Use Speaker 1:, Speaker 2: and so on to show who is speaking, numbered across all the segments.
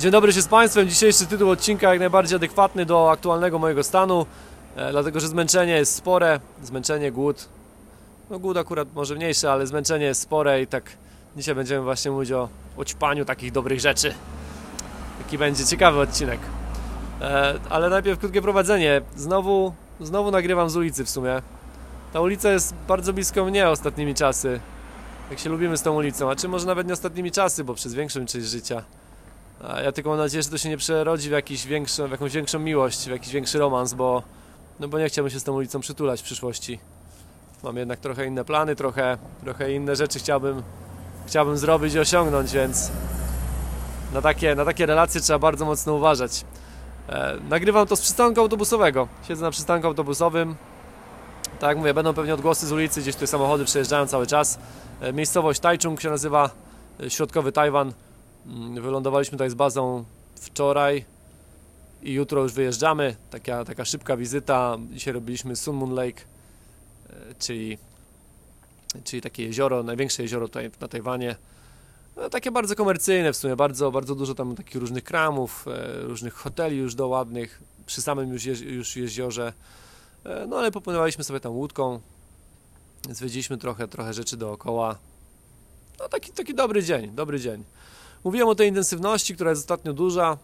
Speaker 1: Dzień dobry się z Państwem. Dzisiejszy tytuł odcinka jak najbardziej adekwatny do aktualnego mojego stanu, e, dlatego że zmęczenie jest spore, zmęczenie, głód. No głód akurat może mniejszy, ale zmęczenie jest spore i tak dzisiaj będziemy właśnie mówić o, o ćpaniu takich dobrych rzeczy. Taki będzie ciekawy odcinek. E, ale najpierw krótkie prowadzenie. Znowu, znowu nagrywam z ulicy w sumie. Ta ulica jest bardzo blisko mnie ostatnimi czasy. Jak się lubimy z tą ulicą, a czy może nawet nie ostatnimi czasy, bo przez większą część życia. Ja tylko mam nadzieję, że to się nie przerodzi w, jakiś większą, w jakąś większą miłość, w jakiś większy romans, bo, no bo nie chciałbym się z tą ulicą przytulać w przyszłości. Mam jednak trochę inne plany, trochę, trochę inne rzeczy chciałbym, chciałbym zrobić i osiągnąć, więc na takie, na takie relacje trzeba bardzo mocno uważać. E, nagrywam to z przystanku autobusowego. Siedzę na przystanku autobusowym. Tak jak mówię, będą pewnie odgłosy z ulicy, gdzieś tu samochody przejeżdżają cały czas. E, miejscowość Taichung się nazywa, e, środkowy Tajwan. Mm, Wylądowaliśmy tutaj z bazą wczoraj i jutro już wyjeżdżamy. Taka, taka szybka wizyta. Dzisiaj robiliśmy Sun Moon Lake, e, czyli, czyli takie jezioro, największe jezioro tutaj na Tajwanie. No, takie bardzo komercyjne w sumie, bardzo, bardzo dużo tam takich różnych kramów, e, różnych hoteli już do ładnych, przy samym już, już jeziorze. E, No ale popłynęliśmy sobie tam łódką, zwiedziliśmy trochę, trochę rzeczy dookoła. No taki, taki dobry dzień, dobry dzień. Mówiłem o tej intensywności, która jest ostatnio duża.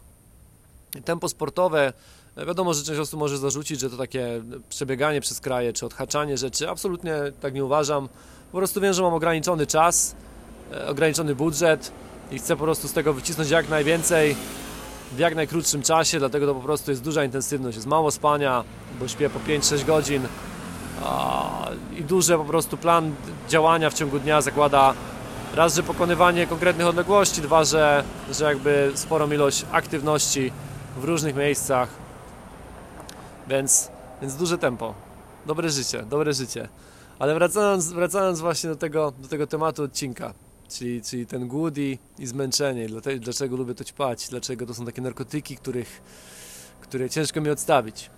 Speaker 1: Tempo sportowe. e, Wiadomo, że część osób może zarzucić, że to takie przebieganie przez kraje, czy odhaczanie rzeczy. Absolutnie tak nie uważam. Po prostu wiem, że mam ograniczony czas, e, ograniczony budżet i chcę po prostu z tego wycisnąć jak najwięcej w jak najkrótszym czasie, dlatego to po prostu jest duża intensywność, jest mało spania, bo śpię po 5-6 godzin i duży po prostu plan działania w ciągu dnia zakłada raz, że pokonywanie konkretnych odległości, dwa, że, że jakby sporą ilość aktywności w różnych miejscach, więc, więc duże tempo, dobre życie, dobre życie. Ale wracając, wracając właśnie do tego, do tego tematu odcinka, czyli, czyli ten głód i, i zmęczenie, dlaczego lubię to ćpać, dlaczego to są takie narkotyki, których, które ciężko mi odstawić.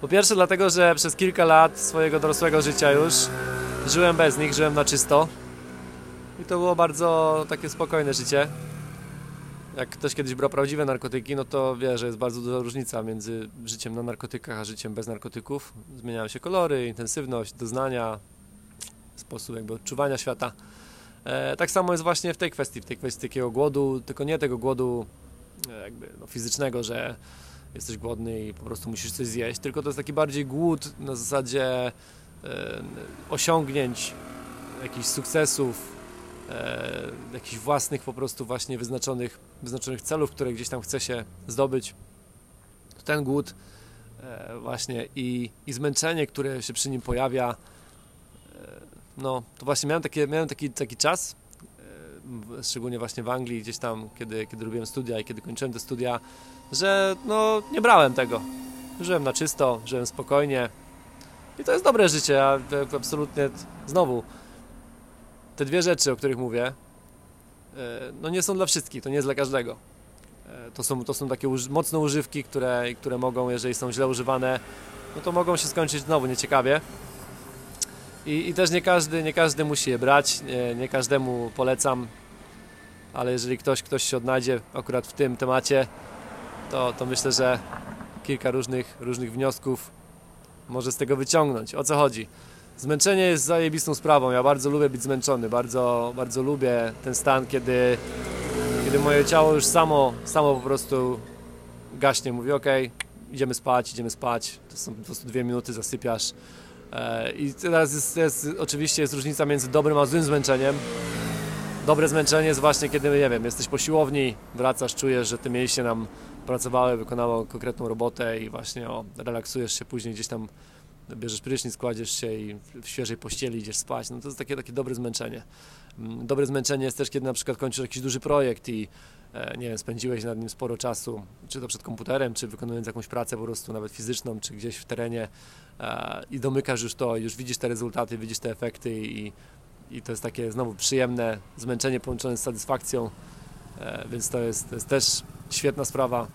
Speaker 1: Po pierwsze dlatego, że przez kilka lat swojego dorosłego życia już żyłem bez nich, żyłem na czysto i to było bardzo takie spokojne życie. Jak ktoś kiedyś brał prawdziwe narkotyki, no to wie, że jest bardzo duża różnica między życiem na narkotykach a życiem bez narkotyków. Zmieniają się kolory, intensywność, doznania, sposób jakby odczuwania świata. E, tak samo jest właśnie w tej kwestii, w tej kwestii takiego głodu, tylko nie tego głodu e, jakby no, fizycznego, że jesteś głodny i po prostu musisz coś zjeść, tylko to jest taki bardziej głód na zasadzie e, osiągnięć, jakichś sukcesów, e, jakichś własnych po prostu właśnie wyznaczonych, wyznaczonych celów, które gdzieś tam chce się zdobyć. Ten głód e, właśnie i, i zmęczenie, które się przy nim pojawia, e, no to właśnie miałem, takie, miałem taki, taki czas, e, szczególnie właśnie w Anglii, gdzieś tam, kiedy, kiedy robiłem studia i kiedy kończyłem te studia, że no nie brałem tego. Żyłem na czysto, żyłem spokojnie i to jest dobre życie, tak absolutnie znowu te dwie rzeczy, o których mówię, e, no nie są dla wszystkich, to nie jest dla każdego. E, To są, to są takie mocne używki, które, które mogą, jeżeli są źle używane, no to mogą się skończyć znowu nieciekawie. I, I też nie każdy, nie każdy musi je brać, nie, nie każdemu polecam, ale jeżeli ktoś, ktoś się odnajdzie akurat w tym temacie, to, to myślę, że kilka różnych, różnych wniosków może z tego wyciągnąć. O co chodzi? Zmęczenie jest zajebistą sprawą. Ja bardzo lubię być zmęczony, bardzo, bardzo lubię ten stan, kiedy, kiedy moje ciało już samo, samo po prostu gaśnie. Mówi, ok, idziemy spać, idziemy spać. To są po prostu dwie minuty, zasypiasz. E, I teraz jest, jest, oczywiście jest różnica między dobrym a złym zmęczeniem. Dobre zmęczenie jest właśnie, kiedy, nie wiem, jesteś po siłowni, wracasz, czujesz, że te mięśnie nam pracowały, wykonało konkretną robotę i właśnie o, relaksujesz się później gdzieś tam bierzesz prysznic, kładziesz się i w świeżej pościeli idziesz spać, no to jest takie, takie dobre zmęczenie. Mm, Dobre zmęczenie jest też, kiedy na przykład kończysz jakiś duży projekt i e, nie wiem, spędziłeś nad nim sporo czasu, czy to przed komputerem, czy wykonując jakąś pracę po prostu nawet fizyczną, czy gdzieś w terenie e, i domykasz już to, już widzisz te rezultaty, widzisz te efekty i, i to jest takie znowu przyjemne zmęczenie połączone z satysfakcją, e, więc to jest, to jest też świetna sprawa.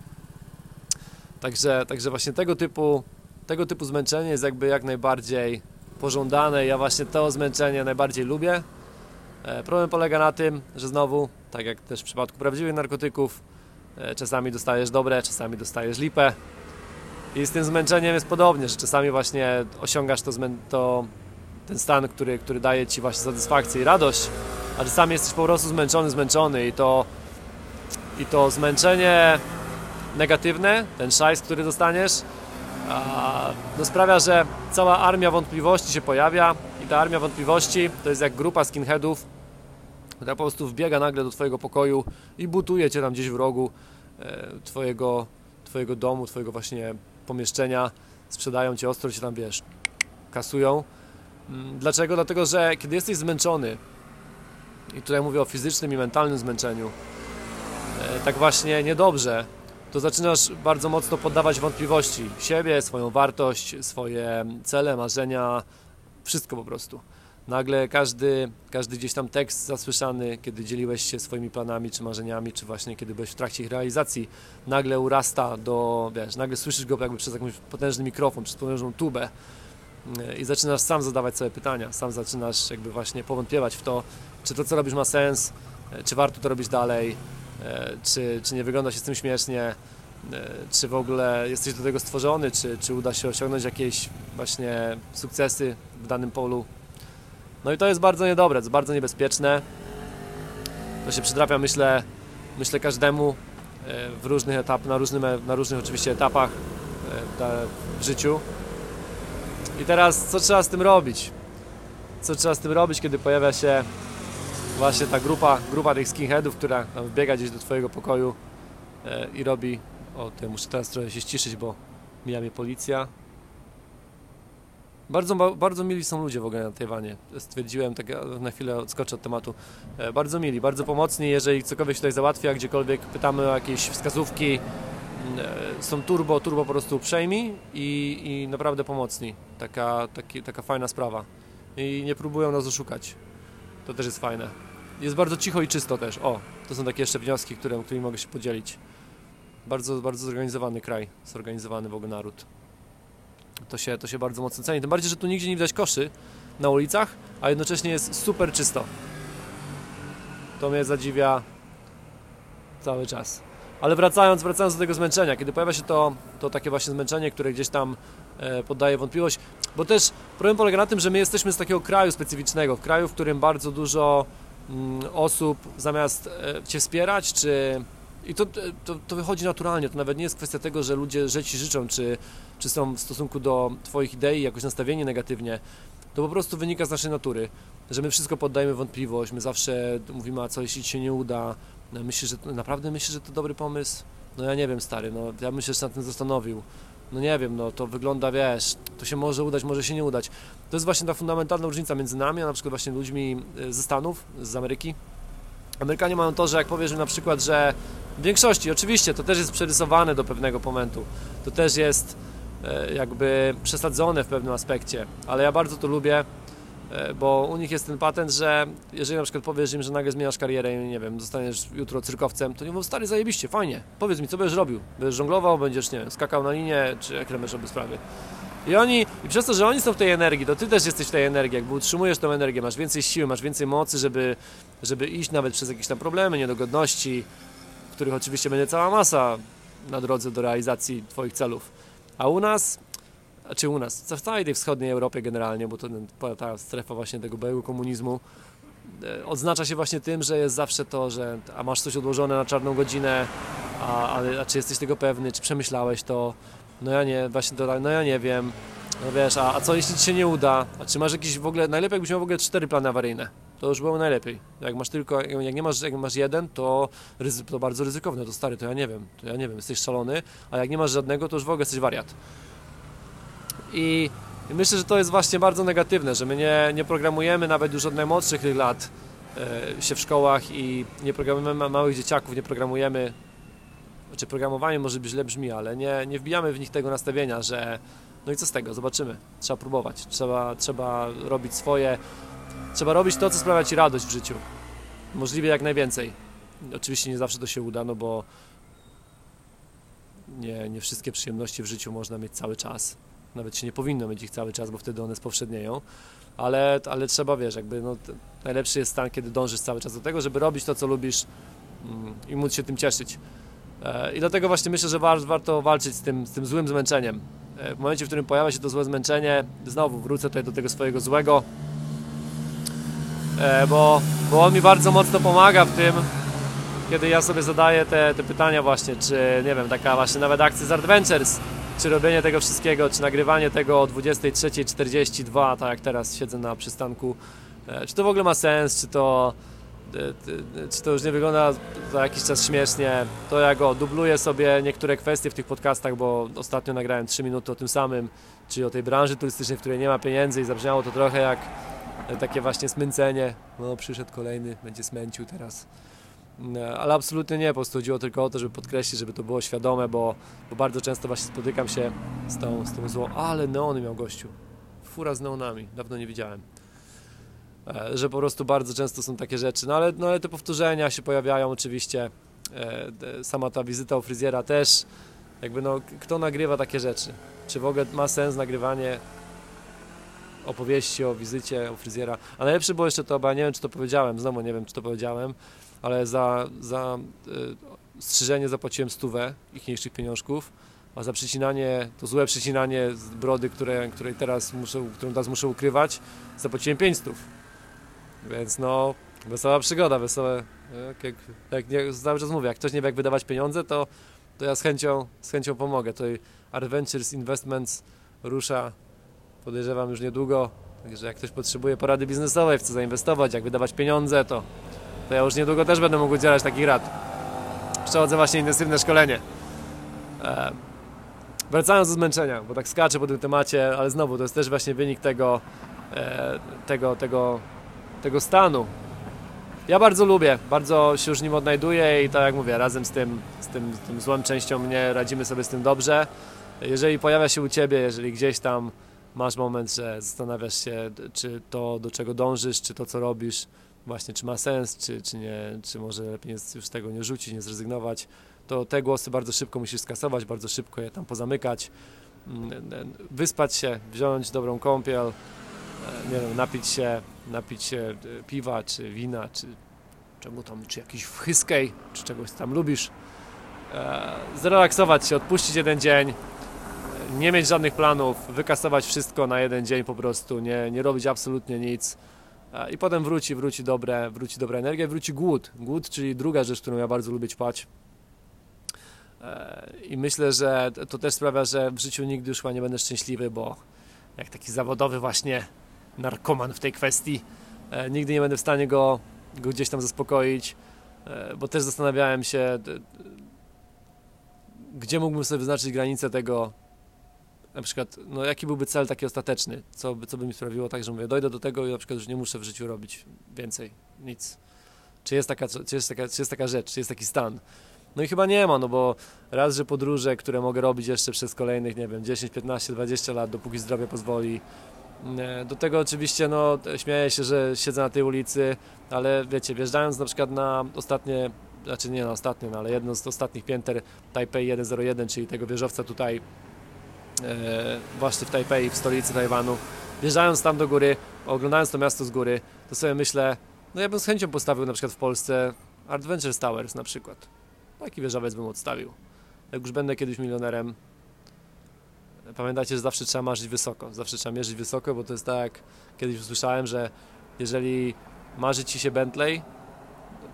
Speaker 1: Także, także właśnie tego typu, tego typu zmęczenie jest jakby jak najbardziej pożądane. Ja właśnie to zmęczenie najbardziej lubię. E, Problem polega na tym, że znowu tak jak też w przypadku prawdziwych narkotyków. E, czasami dostajesz dobre, czasami dostajesz lipę. I z tym zmęczeniem jest podobnie, że czasami właśnie osiągasz to, to ten stan, który, który daje ci właśnie satysfakcję i radość, a czasami jesteś po prostu zmęczony, zmęczony i to, i to zmęczenie negatywne, ten szajs, który dostaniesz, no sprawia, że cała armia wątpliwości się pojawia i ta armia wątpliwości to jest jak grupa skinheadów, która po prostu wbiega nagle do twojego pokoju i butuje cię tam gdzieś w rogu e, twojego, twojego domu, twojego właśnie pomieszczenia, sprzedają cię ostro, cię tam wiesz, kasują. Mm, dlaczego? Dlatego, że kiedy jesteś zmęczony, i tutaj mówię o fizycznym i mentalnym zmęczeniu, e, tak właśnie niedobrze, to zaczynasz bardzo mocno poddawać wątpliwości. Siebie, swoją wartość, swoje cele, marzenia, wszystko po prostu. Nagle każdy, każdy gdzieś tam tekst zasłyszany, kiedy dzieliłeś się swoimi planami czy marzeniami, czy właśnie kiedy byłeś w trakcie ich realizacji, nagle urasta do, wiesz, nagle słyszysz go jakby przez jakąś potężny mikrofon, przez potężną tubę e, i zaczynasz sam zadawać sobie pytania, sam zaczynasz jakby właśnie powątpiewać w to, czy to co robisz ma sens, e, czy warto to robić dalej, czy, czy nie wygląda się z tym śmiesznie, czy w ogóle jesteś do tego stworzony, czy, czy uda się osiągnąć jakieś właśnie sukcesy w danym polu. No i to jest bardzo niedobre, to jest bardzo niebezpieczne. To się przytrafia, myślę, myślę każdemu w różnych etapach, na, różnym, na różnych oczywiście etapach w życiu. I teraz co trzeba z tym robić? Co trzeba z tym robić, kiedy pojawia się właśnie ta grupa, grupa tych skinheadów, która wbiega gdzieś do Twojego pokoju e, i robi... O, to muszę teraz trochę się ściszyć, bo mija mnie policja. Bardzo, bardzo mili są ludzie w ogóle na Tajwanie. Stwierdziłem, tak na chwilę odskoczę od tematu. E, bardzo mili, bardzo pomocni, jeżeli cokolwiek się tutaj załatwia, gdziekolwiek pytamy o jakieś wskazówki, E, są turbo, turbo po prostu uprzejmi i, i naprawdę pomocni. Taka, taki, taka fajna sprawa. I nie próbują nas oszukać. To też jest fajne. Jest bardzo cicho i czysto też. O, to są takie jeszcze wnioski, które, którymi mogę się podzielić. Bardzo, bardzo zorganizowany kraj, zorganizowany w ogóle naród. To się, to się bardzo mocno ceni. Tym bardziej, że tu nigdzie nie widać koszy na ulicach, a jednocześnie jest super czysto. To mnie zadziwia cały czas. Ale wracając, wracając do tego zmęczenia, kiedy pojawia się to, to takie właśnie zmęczenie, które gdzieś tam e, poddaje wątpliwość, bo też problem polega na tym, że my jesteśmy z takiego kraju specyficznego, w kraju, w którym bardzo dużo osób zamiast e, Cię wspierać, czy i to, to, to, wychodzi naturalnie, to nawet nie jest kwestia tego, że ludzie, że Ci życzą, czy, czy są w stosunku do Twoich idei jakoś nastawieni negatywnie, to po prostu wynika z naszej natury, że my wszystko poddajemy wątpliwość, my zawsze mówimy, a co jeśli Ci się nie uda, no, myślisz, że naprawdę myślisz, że to dobry pomysł? No ja nie wiem, stary, no ja że się nad tym zastanowił. No nie wiem, no to wygląda, wiesz, to się może udać, może się nie udać. To jest właśnie ta fundamentalna różnica między nami, a na przykład właśnie ludźmi e, ze Stanów, z Ameryki. Amerykanie mają to, że jak powiesz na przykład, że w większości, oczywiście, to też jest przerysowane do pewnego momentu, to też jest e, jakby przesadzone w pewnym aspekcie, ale ja bardzo to lubię, bo u nich jest ten patent, że jeżeli na przykład powiesz im, że nagle zmieniasz karierę i nie wiem, zostaniesz jutro cyrkowcem, to nie mówią, stary, zajebiście, fajnie, powiedz mi, co będziesz robił? Będziesz żonglował, będziesz, nie wiem, skakał na linię, czy jakie będziesz robił sprawy? I oni, i przez to, że oni są w tej energii, to ty też jesteś w tej energii, jakby utrzymujesz tą energię, masz więcej siły, masz więcej mocy, żeby, żeby iść nawet przez jakieś tam problemy, niedogodności, których oczywiście będzie cała masa na drodze do realizacji twoich celów. A u nas czy u nas, w całej tej wschodniej Europie generalnie, bo to ta strefa właśnie tego byłego komunizmu e, odznacza się właśnie tym, że jest zawsze to, że a masz coś odłożone na czarną godzinę, a, a, a czy jesteś tego pewny, czy przemyślałeś to, no ja nie, właśnie to, no ja nie wiem, no wiesz, a, a co jeśli ci się nie uda, a czy masz jakiś w ogóle, najlepiej jakbyś miał w ogóle cztery plany awaryjne, to już było najlepiej, jak masz tylko, jak nie masz, jak masz jeden, to, to bardzo ryzykowne, to stary, to ja nie wiem, to ja nie wiem, jesteś szalony, a jak nie masz żadnego, to już w ogóle jesteś wariat. I myślę, że to jest właśnie bardzo negatywne, że my nie, nie programujemy nawet już od najmłodszych lat e, się w szkołach i nie programujemy małych dzieciaków, nie programujemy, znaczy programowanie może źle brzmi, ale nie, nie wbijamy w nich tego nastawienia, że no i co z tego, zobaczymy, trzeba próbować, trzeba, trzeba robić swoje, trzeba robić to, co sprawia Ci radość w życiu, możliwie jak najwięcej. Oczywiście nie zawsze to się uda, no bo nie, nie wszystkie przyjemności w życiu można mieć cały czas nawet się nie powinno mieć ich cały czas, bo wtedy one spowszednieją, ale, ale trzeba, wiesz, jakby no, najlepszy jest stan, kiedy dążysz cały czas do tego, żeby robić to, co lubisz mm, i móc się tym cieszyć. E, I dlatego właśnie myślę, że war, warto walczyć z tym, z tym złym zmęczeniem. E, w momencie, w którym pojawia się to złe zmęczenie, znowu wrócę tutaj do tego swojego złego, e, bo, bo on mi bardzo mocno pomaga w tym, kiedy ja sobie zadaję te, te pytania właśnie, czy nie wiem, taka właśnie nawet akcja z Adventures, czy robienie tego wszystkiego, czy nagrywanie tego o 23.42, tak jak teraz siedzę na przystanku, czy to w ogóle ma sens, czy to czy to już nie wygląda za jakiś czas śmiesznie, to ja go dubluję sobie niektóre kwestie w tych podcastach, bo ostatnio nagrałem 3 minuty o tym samym, czyli o tej branży turystycznej, w której nie ma pieniędzy i zabrzmiało to trochę jak takie właśnie smęcenie. No, przyszedł kolejny, będzie smęcił teraz. Ale absolutnie nie, po prostu chodziło tylko o to, żeby podkreślić, żeby to było świadome, bo, bo bardzo często właśnie spotykam się z tą, z tą złą, ale neony miał gościu. Fura z neonami, dawno nie widziałem. E, że po prostu bardzo często są takie rzeczy. No ale, no ale te powtórzenia się pojawiają oczywiście. E, sama ta wizyta u fryzjera też. Jakby no, kto nagrywa takie rzeczy? Czy w ogóle ma sens nagrywanie opowieści o wizycie u fryzjera? A najlepsze było jeszcze to, bo ja nie wiem, czy to powiedziałem, znowu nie wiem, czy to powiedziałem, ale za, za y, strzyżenie zapłaciłem stówę ichniejszych pieniążków, a za przycinanie, to złe przycinanie z brody, które, której teraz muszę, którą teraz muszę ukrywać, zapłaciłem 500. Więc no, wesoła przygoda, wesołe. Jak, jak, jak nie, cały czas mówię, jak ktoś nie wie jak wydawać pieniądze, to, to ja z chęcią, z chęcią pomogę. Tutaj Adventures Investments rusza, podejrzewam już niedługo. Także jak ktoś potrzebuje porady biznesowej, chce zainwestować, jak wydawać pieniądze, to, to ja już niedługo też będę mógł udzielać takich rad. Przechodzę właśnie intensywne szkolenie. E, wracając do zmęczenia, bo tak skaczę po tym temacie, ale znowu to jest też właśnie wynik tego, e, tego, tego tego stanu. Ja bardzo lubię, bardzo się już nim odnajduję i tak jak mówię, razem z tym, z tym, z tym złą częścią mnie radzimy sobie z tym dobrze. Jeżeli pojawia się u Ciebie, jeżeli gdzieś tam masz moment, że zastanawiasz się, czy to, do czego dążysz, czy to, co robisz, właśnie czy ma sens, czy, czy nie, czy może lepiej jest już tego nie rzucić, nie zrezygnować, to te głosy bardzo szybko musisz skasować, bardzo szybko je tam pozamykać, mm, wyspać się, wziąć dobrą kąpiel, e, nie wiem, napić się, napić się e, piwa, czy wina, czy czemu tam, czy jakiś whyskej, czy czegoś tam lubisz, e, zrelaksować się, odpuścić jeden dzień, nie mieć żadnych planów, wykasować wszystko na jeden dzień po prostu, nie, nie robić absolutnie nic i potem wróci, wróci dobre, wróci dobra energia, wróci głód. Głód, czyli druga rzecz, którą ja bardzo lubię ćpać. I myślę, że to też sprawia, że w życiu nigdy już chyba nie będę szczęśliwy, bo jak taki zawodowy właśnie narkoman w tej kwestii. E, nigdy nie będę w stanie go, go gdzieś tam zaspokoić, e, bo też zastanawiałem się, gdzie mógłbym sobie wyznaczyć granicę tego, na przykład, no jaki byłby cel taki ostateczny, co, co by mi sprawiło tak, że mówię, dojdę do tego i na przykład już nie muszę w życiu robić więcej, nic. Czy jest taka, czy jest taka, czy jest taka rzecz, czy jest taki stan? No i chyba nie ma, no bo raz, że podróże, które mogę robić jeszcze przez kolejnych, nie wiem, 10, 15, 20 lat, dopóki zdrowie pozwoli, E, do tego oczywiście no, śmieję się, że siedzę na tej ulicy, ale wiecie, wjeżdżając na przykład na ostatnie, znaczy nie na ostatnie, no, ale jedno z ostatnich pięter Taipei 101, czyli tego wieżowca tutaj właśnie w Taipei, w stolicy Tajwanu, wjeżdżając tam do góry, oglądając to miasto z góry, to sobie myślę, no ja bym z chęcią postawił na przykład w Polsce Adventure Towers na przykład. Taki wieżowiec bym odstawił. Jak już będę kiedyś milionerem, pamiętajcie, że zawsze trzeba marzyć wysoko, zawsze trzeba mierzyć wysoko, bo to jest tak, kiedyś usłyszałem, że jeżeli marzy Ci się Bentley,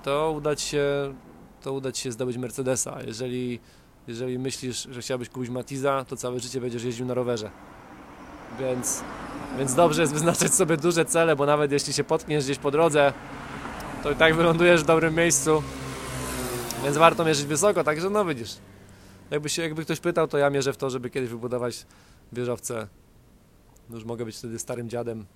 Speaker 1: to uda Ci się, to uda Ci się zdobyć Mercedesa, jeżeli, jeżeli myślisz, że chciałbyś kupić Matiza, to całe życie będziesz jeździł na rowerze. Więc, więc dobrze jest wyznaczać sobie duże cele, bo nawet jeśli się potkniesz gdzieś po drodze, to i tak wylądujesz w dobrym miejscu, więc warto mierzyć wysoko, także no widzisz, jakby, się, jakby ktoś pytał, to ja mierzę w to, żeby kiedyś wybudować wieżowce. No już mogę być wtedy starym dziadem.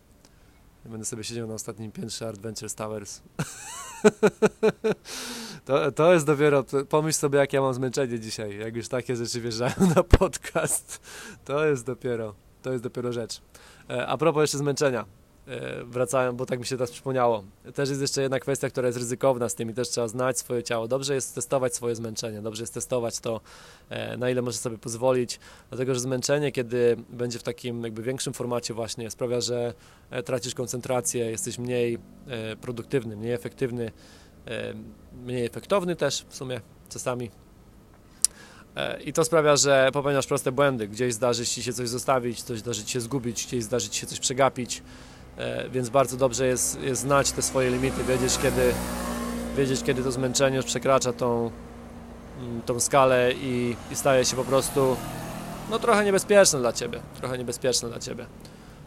Speaker 1: Będę sobie siedział na ostatnim piętrze Adventure Towers. to, to jest dopiero, pomyśl sobie jak ja mam zmęczenie dzisiaj, jak już takie rzeczy wjeżdżają na podcast. To jest dopiero, to jest dopiero rzecz. E, a propos jeszcze zmęczenia. E, wracałem, bo tak mi się teraz przypomniało. Też jest jeszcze jedna kwestia, która jest ryzykowna z tym i też trzeba znać swoje ciało. Dobrze jest testować swoje zmęczenie, dobrze jest testować to, e, na ile może sobie pozwolić, dlatego że zmęczenie, kiedy będzie w takim jakby większym formacie właśnie, sprawia, że e, tracisz koncentrację, jesteś mniej produktywny, mniej efektywny, mniej efektowny też w sumie czasami. I to sprawia, że popełniasz proste błędy. Gdzieś zdarzy ci się coś zostawić, coś zdarzy ci się zgubić, gdzieś zdarzy ci się coś przegapić. E, więc bardzo dobrze jest, jest znać te swoje limity, wiedzieć kiedy, wiedzieć kiedy to zmęczenie już przekracza tą, mm, tą skalę i, i staje się po prostu no, trochę niebezpieczne dla Ciebie, trochę niebezpieczne dla Ciebie.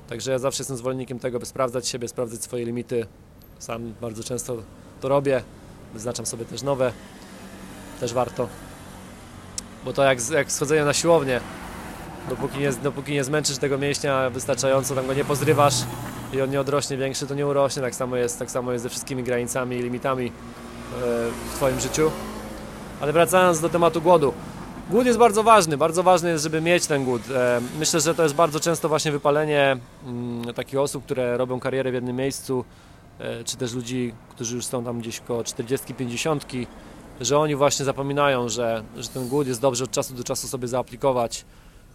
Speaker 1: Także ja zawsze jestem zwolennikiem tego, by sprawdzać siebie, sprawdzać swoje limity. Sam bardzo często to robię, wyznaczam sobie też nowe, też warto. Bo to jak, jak schodzenie na siłownię, dopóki nie, dopóki nie zmęczysz tego mięśnia wystarczająco, tam go nie pozrywasz, i on nie odrośnie większy, to nie urośnie. Tak samo jest, tak samo jest ze wszystkimi granicami i limitami e, w Twoim życiu. Ale wracając do tematu głodu. Głód jest bardzo ważny, bardzo ważny jest, żeby mieć ten głód. E, myślę, że to jest bardzo często właśnie wypalenie mm, takich osób, które robią karierę w jednym miejscu, e, czy też ludzi, którzy już są tam gdzieś koło 40-50, że oni właśnie zapominają, że, że ten głód jest dobrze od czasu do czasu sobie zaaplikować,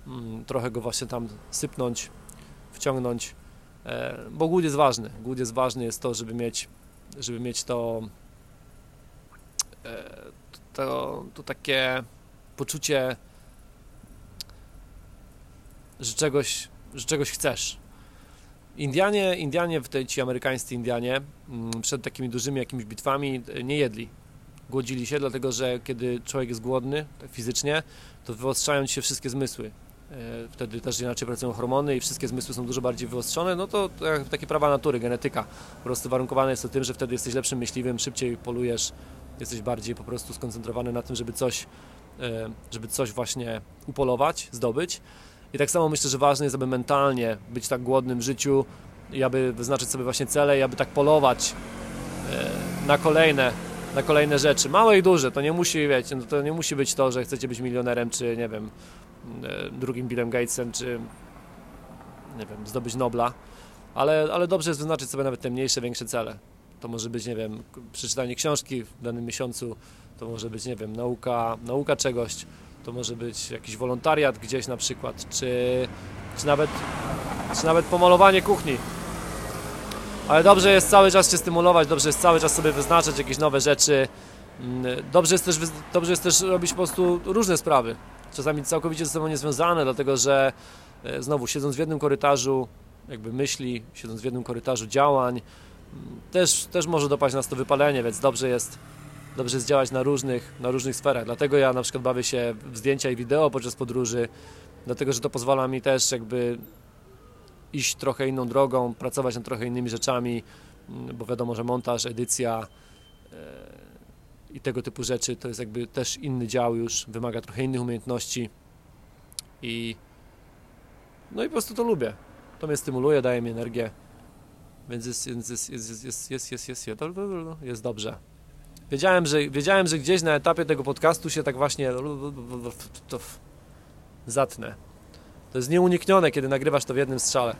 Speaker 1: mm, trochę go właśnie tam sypnąć, wciągnąć bo głód jest ważny. Głód jest ważny, jest to, żeby mieć, żeby mieć to, e, to, to takie poczucie, że czegoś, że czegoś chcesz. Indianie, Indianie, ci amerykańscy Indianie, mm, przed takimi dużymi jakimiś bitwami e, nie jedli. Głodzili się, dlatego że kiedy człowiek jest głodny tak fizycznie, to wyostrzają ci się wszystkie zmysły. E, wtedy też inaczej pracują hormony i wszystkie zmysły są dużo bardziej wyostrzone, no to takie prawa natury, genetyka. Po prostu warunkowane jest to tym, że wtedy jesteś lepszym myśliwym, szybciej polujesz, jesteś bardziej po prostu skoncentrowany na tym, żeby coś, e, żeby coś właśnie upolować, zdobyć. I tak samo myślę, że ważne jest, aby mentalnie być tak głodnym w życiu i aby wyznaczyć sobie właśnie cele i aby tak polować e, na kolejne na kolejne rzeczy, małe i duże, to nie musi, wiecie, no to nie musi być to, że chcecie być milionerem, czy nie wiem, drugim Billem Gatesem, czy nie wiem, zdobyć Nobla, ale, ale dobrze jest wyznaczyć sobie nawet te mniejsze, większe cele. To może być, nie wiem, przeczytanie książki w danym miesiącu, to może być, nie wiem, nauka, nauka czegoś, to może być jakiś wolontariat gdzieś na przykład, czy, czy, nawet, czy nawet pomalowanie kuchni. Ale dobrze jest cały czas się stymulować, dobrze jest cały czas sobie wyznaczać jakieś nowe rzeczy. Mm, dobrze jest też, dobrze jest też robić po prostu różne sprawy czasami całkowicie ze sobą niezwiązane, dlatego że e, znowu siedząc w jednym korytarzu jakby myśli, siedząc w jednym korytarzu działań, też, też może dopaść nas to wypalenie, więc dobrze jest, dobrze jest działać na różnych, na różnych sferach. Dlatego ja na przykład bawię się w zdjęcia i wideo podczas podróży, dlatego że to pozwala mi też jakby iść trochę inną drogą, pracować nad trochę innymi rzeczami, bo wiadomo, że montaż, edycja, e, i tego typu rzeczy to jest jakby też inny dział już, wymaga trochę innych umiejętności i no i po prostu to lubię. To mnie stymuluje, daje mi energię, więc jest, jest, jest, jest, jest, jest, jest, jest, jest, dobrze. Wiedziałem że, wiedziałem, że gdzieś na etapie tego podcastu się tak właśnie zatnę. To jest nieuniknione, kiedy nagrywasz to w jednym strzale.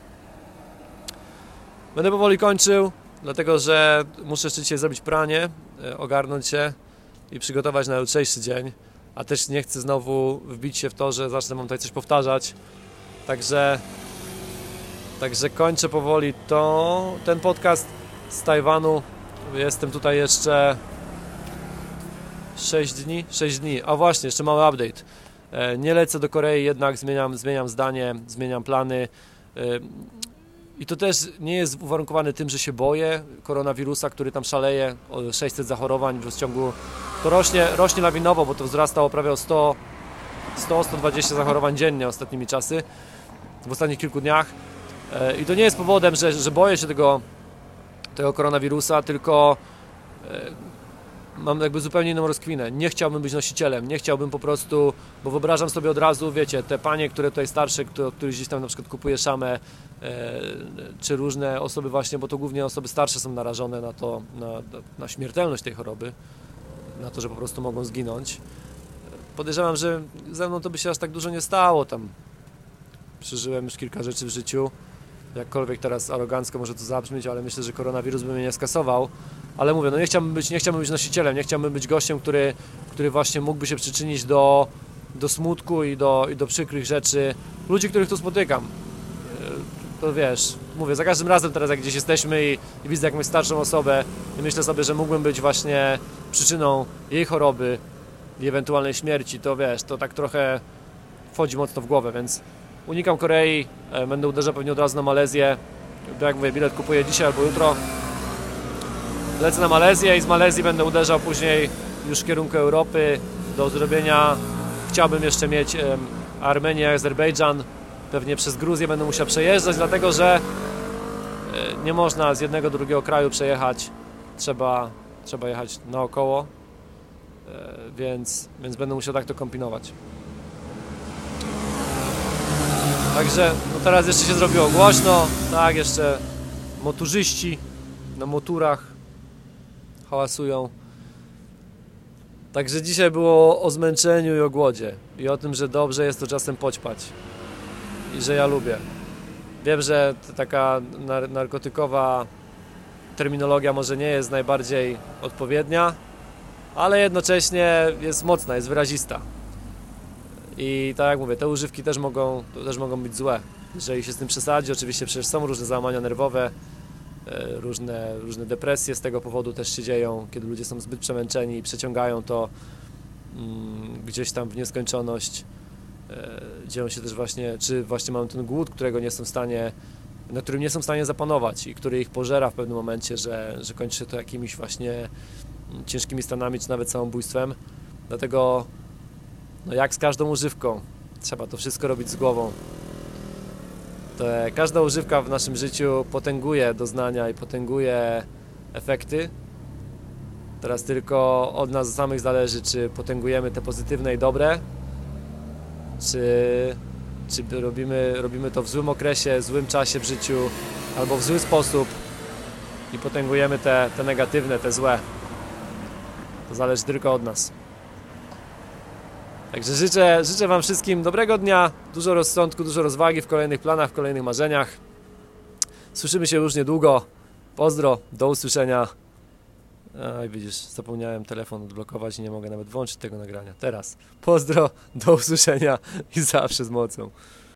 Speaker 1: Będę powoli kończył, dlatego że muszę jeszcze dzisiaj zrobić pranie, E, ogarnąć się i przygotować na jutrzejszy dzień, a też nie chcę znowu wbić się w to, że zacznę wam tutaj coś powtarzać. Także, także kończę powoli to, ten podcast z Tajwanu. Jestem tutaj jeszcze 6 dni, 6 dni. A właśnie, jeszcze mały update. E, nie lecę do Korei, jednak zmieniam, zmieniam zdanie, zmieniam plany. I to też nie jest uwarunkowane tym, że się boję koronawirusa, który tam szaleje, o 600 zachorowań w rozciągu. To rośnie, rośnie lawinowo, bo to prawie o 100, 100-120 zachorowań dziennie ostatnimi czasy, w ostatnich kilku dniach. E, I to nie jest powodem, że, że boję się tego, tego koronawirusa, tylko e, mam jakby zupełnie inną rozkwinę. Nie chciałbym być nosicielem, nie chciałbym po prostu, bo wyobrażam sobie od razu, wiecie, te panie, które tutaj starsze, które, które gdzieś tam na przykład kupuje szamę, e, czy różne osoby właśnie, bo to głównie osoby starsze są narażone na to, na, na śmiertelność tej choroby, na to, że po prostu mogą zginąć. Podejrzewam, że ze mną to by się aż tak dużo nie stało, tam przeżyłem już kilka rzeczy w życiu, jakkolwiek teraz arogancko może to zabrzmieć, ale myślę, że koronawirus by mnie nie skasował. Ale mówię, no nie chciałbym być, nie chciałbym być nosicielem, nie chciałbym być gościem, który, który właśnie mógłby się przyczynić do, do smutku i do, i do przykrych rzeczy ludzi, których tu spotykam. E, To wiesz, mówię, za każdym razem teraz jak gdzieś jesteśmy i, i widzę jakąś starszą osobę i myślę sobie, że mógłbym być właśnie przyczyną jej choroby i ewentualnej śmierci, to wiesz, to tak trochę wchodzi mocno w głowę, więc unikam Korei, e, będę uderzał pewnie od razu na Malezję, bo jak mówię, bilet kupuję dzisiaj albo jutro. Lecę na Malezję i z Malezji będę uderzał później już w kierunku Europy. Do zrobienia. Chciałbym jeszcze mieć Armenię, Azerbejdżan, pewnie przez Gruzję będę musiał przejeżdżać, dlatego że e, nie można z jednego do drugiego kraju przejechać, trzeba, trzeba jechać naokoło, e, więc, więc będę musiał tak to kombinować. Także no teraz jeszcze się zrobiło głośno, tak, jeszcze motorzyści na motorach hałasują. Także dzisiaj było o zmęczeniu i o głodzie i o tym, że dobrze jest to czasem poćpać i że ja lubię. Wiem, że taka nar narkotykowa terminologia może nie jest najbardziej odpowiednia, ale jednocześnie jest mocna, jest wyrazista. I tak jak mówię, te używki też mogą, też mogą być złe. Jeżeli się z tym przesadzi, oczywiście przecież są różne załamania nerwowe, różne, różne depresje z tego powodu też się dzieją, kiedy ludzie są zbyt przemęczeni i przeciągają to mm, gdzieś tam w nieskończoność. E, Dzieją się też właśnie, czy właśnie mają ten głód, którego nie są w stanie, na którym nie są w stanie zapanować i który ich pożera w pewnym momencie, że, że kończy się to jakimiś właśnie mm, ciężkimi stanami, czy nawet samobójstwem. Dlatego no jak z każdą używką, trzeba to wszystko robić z głową. Te, każda używka w naszym życiu potęguje doznania i potęguje efekty. Teraz tylko od nas samych zależy, czy potęgujemy te pozytywne i dobre, czy, czy robimy, robimy to w złym okresie, złym czasie w życiu, albo w zły sposób i potęgujemy te, te negatywne, te złe. To zależy tylko od nas. Także życzę, życzę Wam wszystkim dobrego dnia, dużo rozsądku, dużo rozwagi w kolejnych planach, w kolejnych marzeniach. Słyszymy się już niedługo. Pozdro, do usłyszenia. Aj, widzisz, zapomniałem telefon odblokować i nie mogę nawet włączyć tego nagrania. Teraz. Pozdro, do usłyszenia i zawsze z mocą.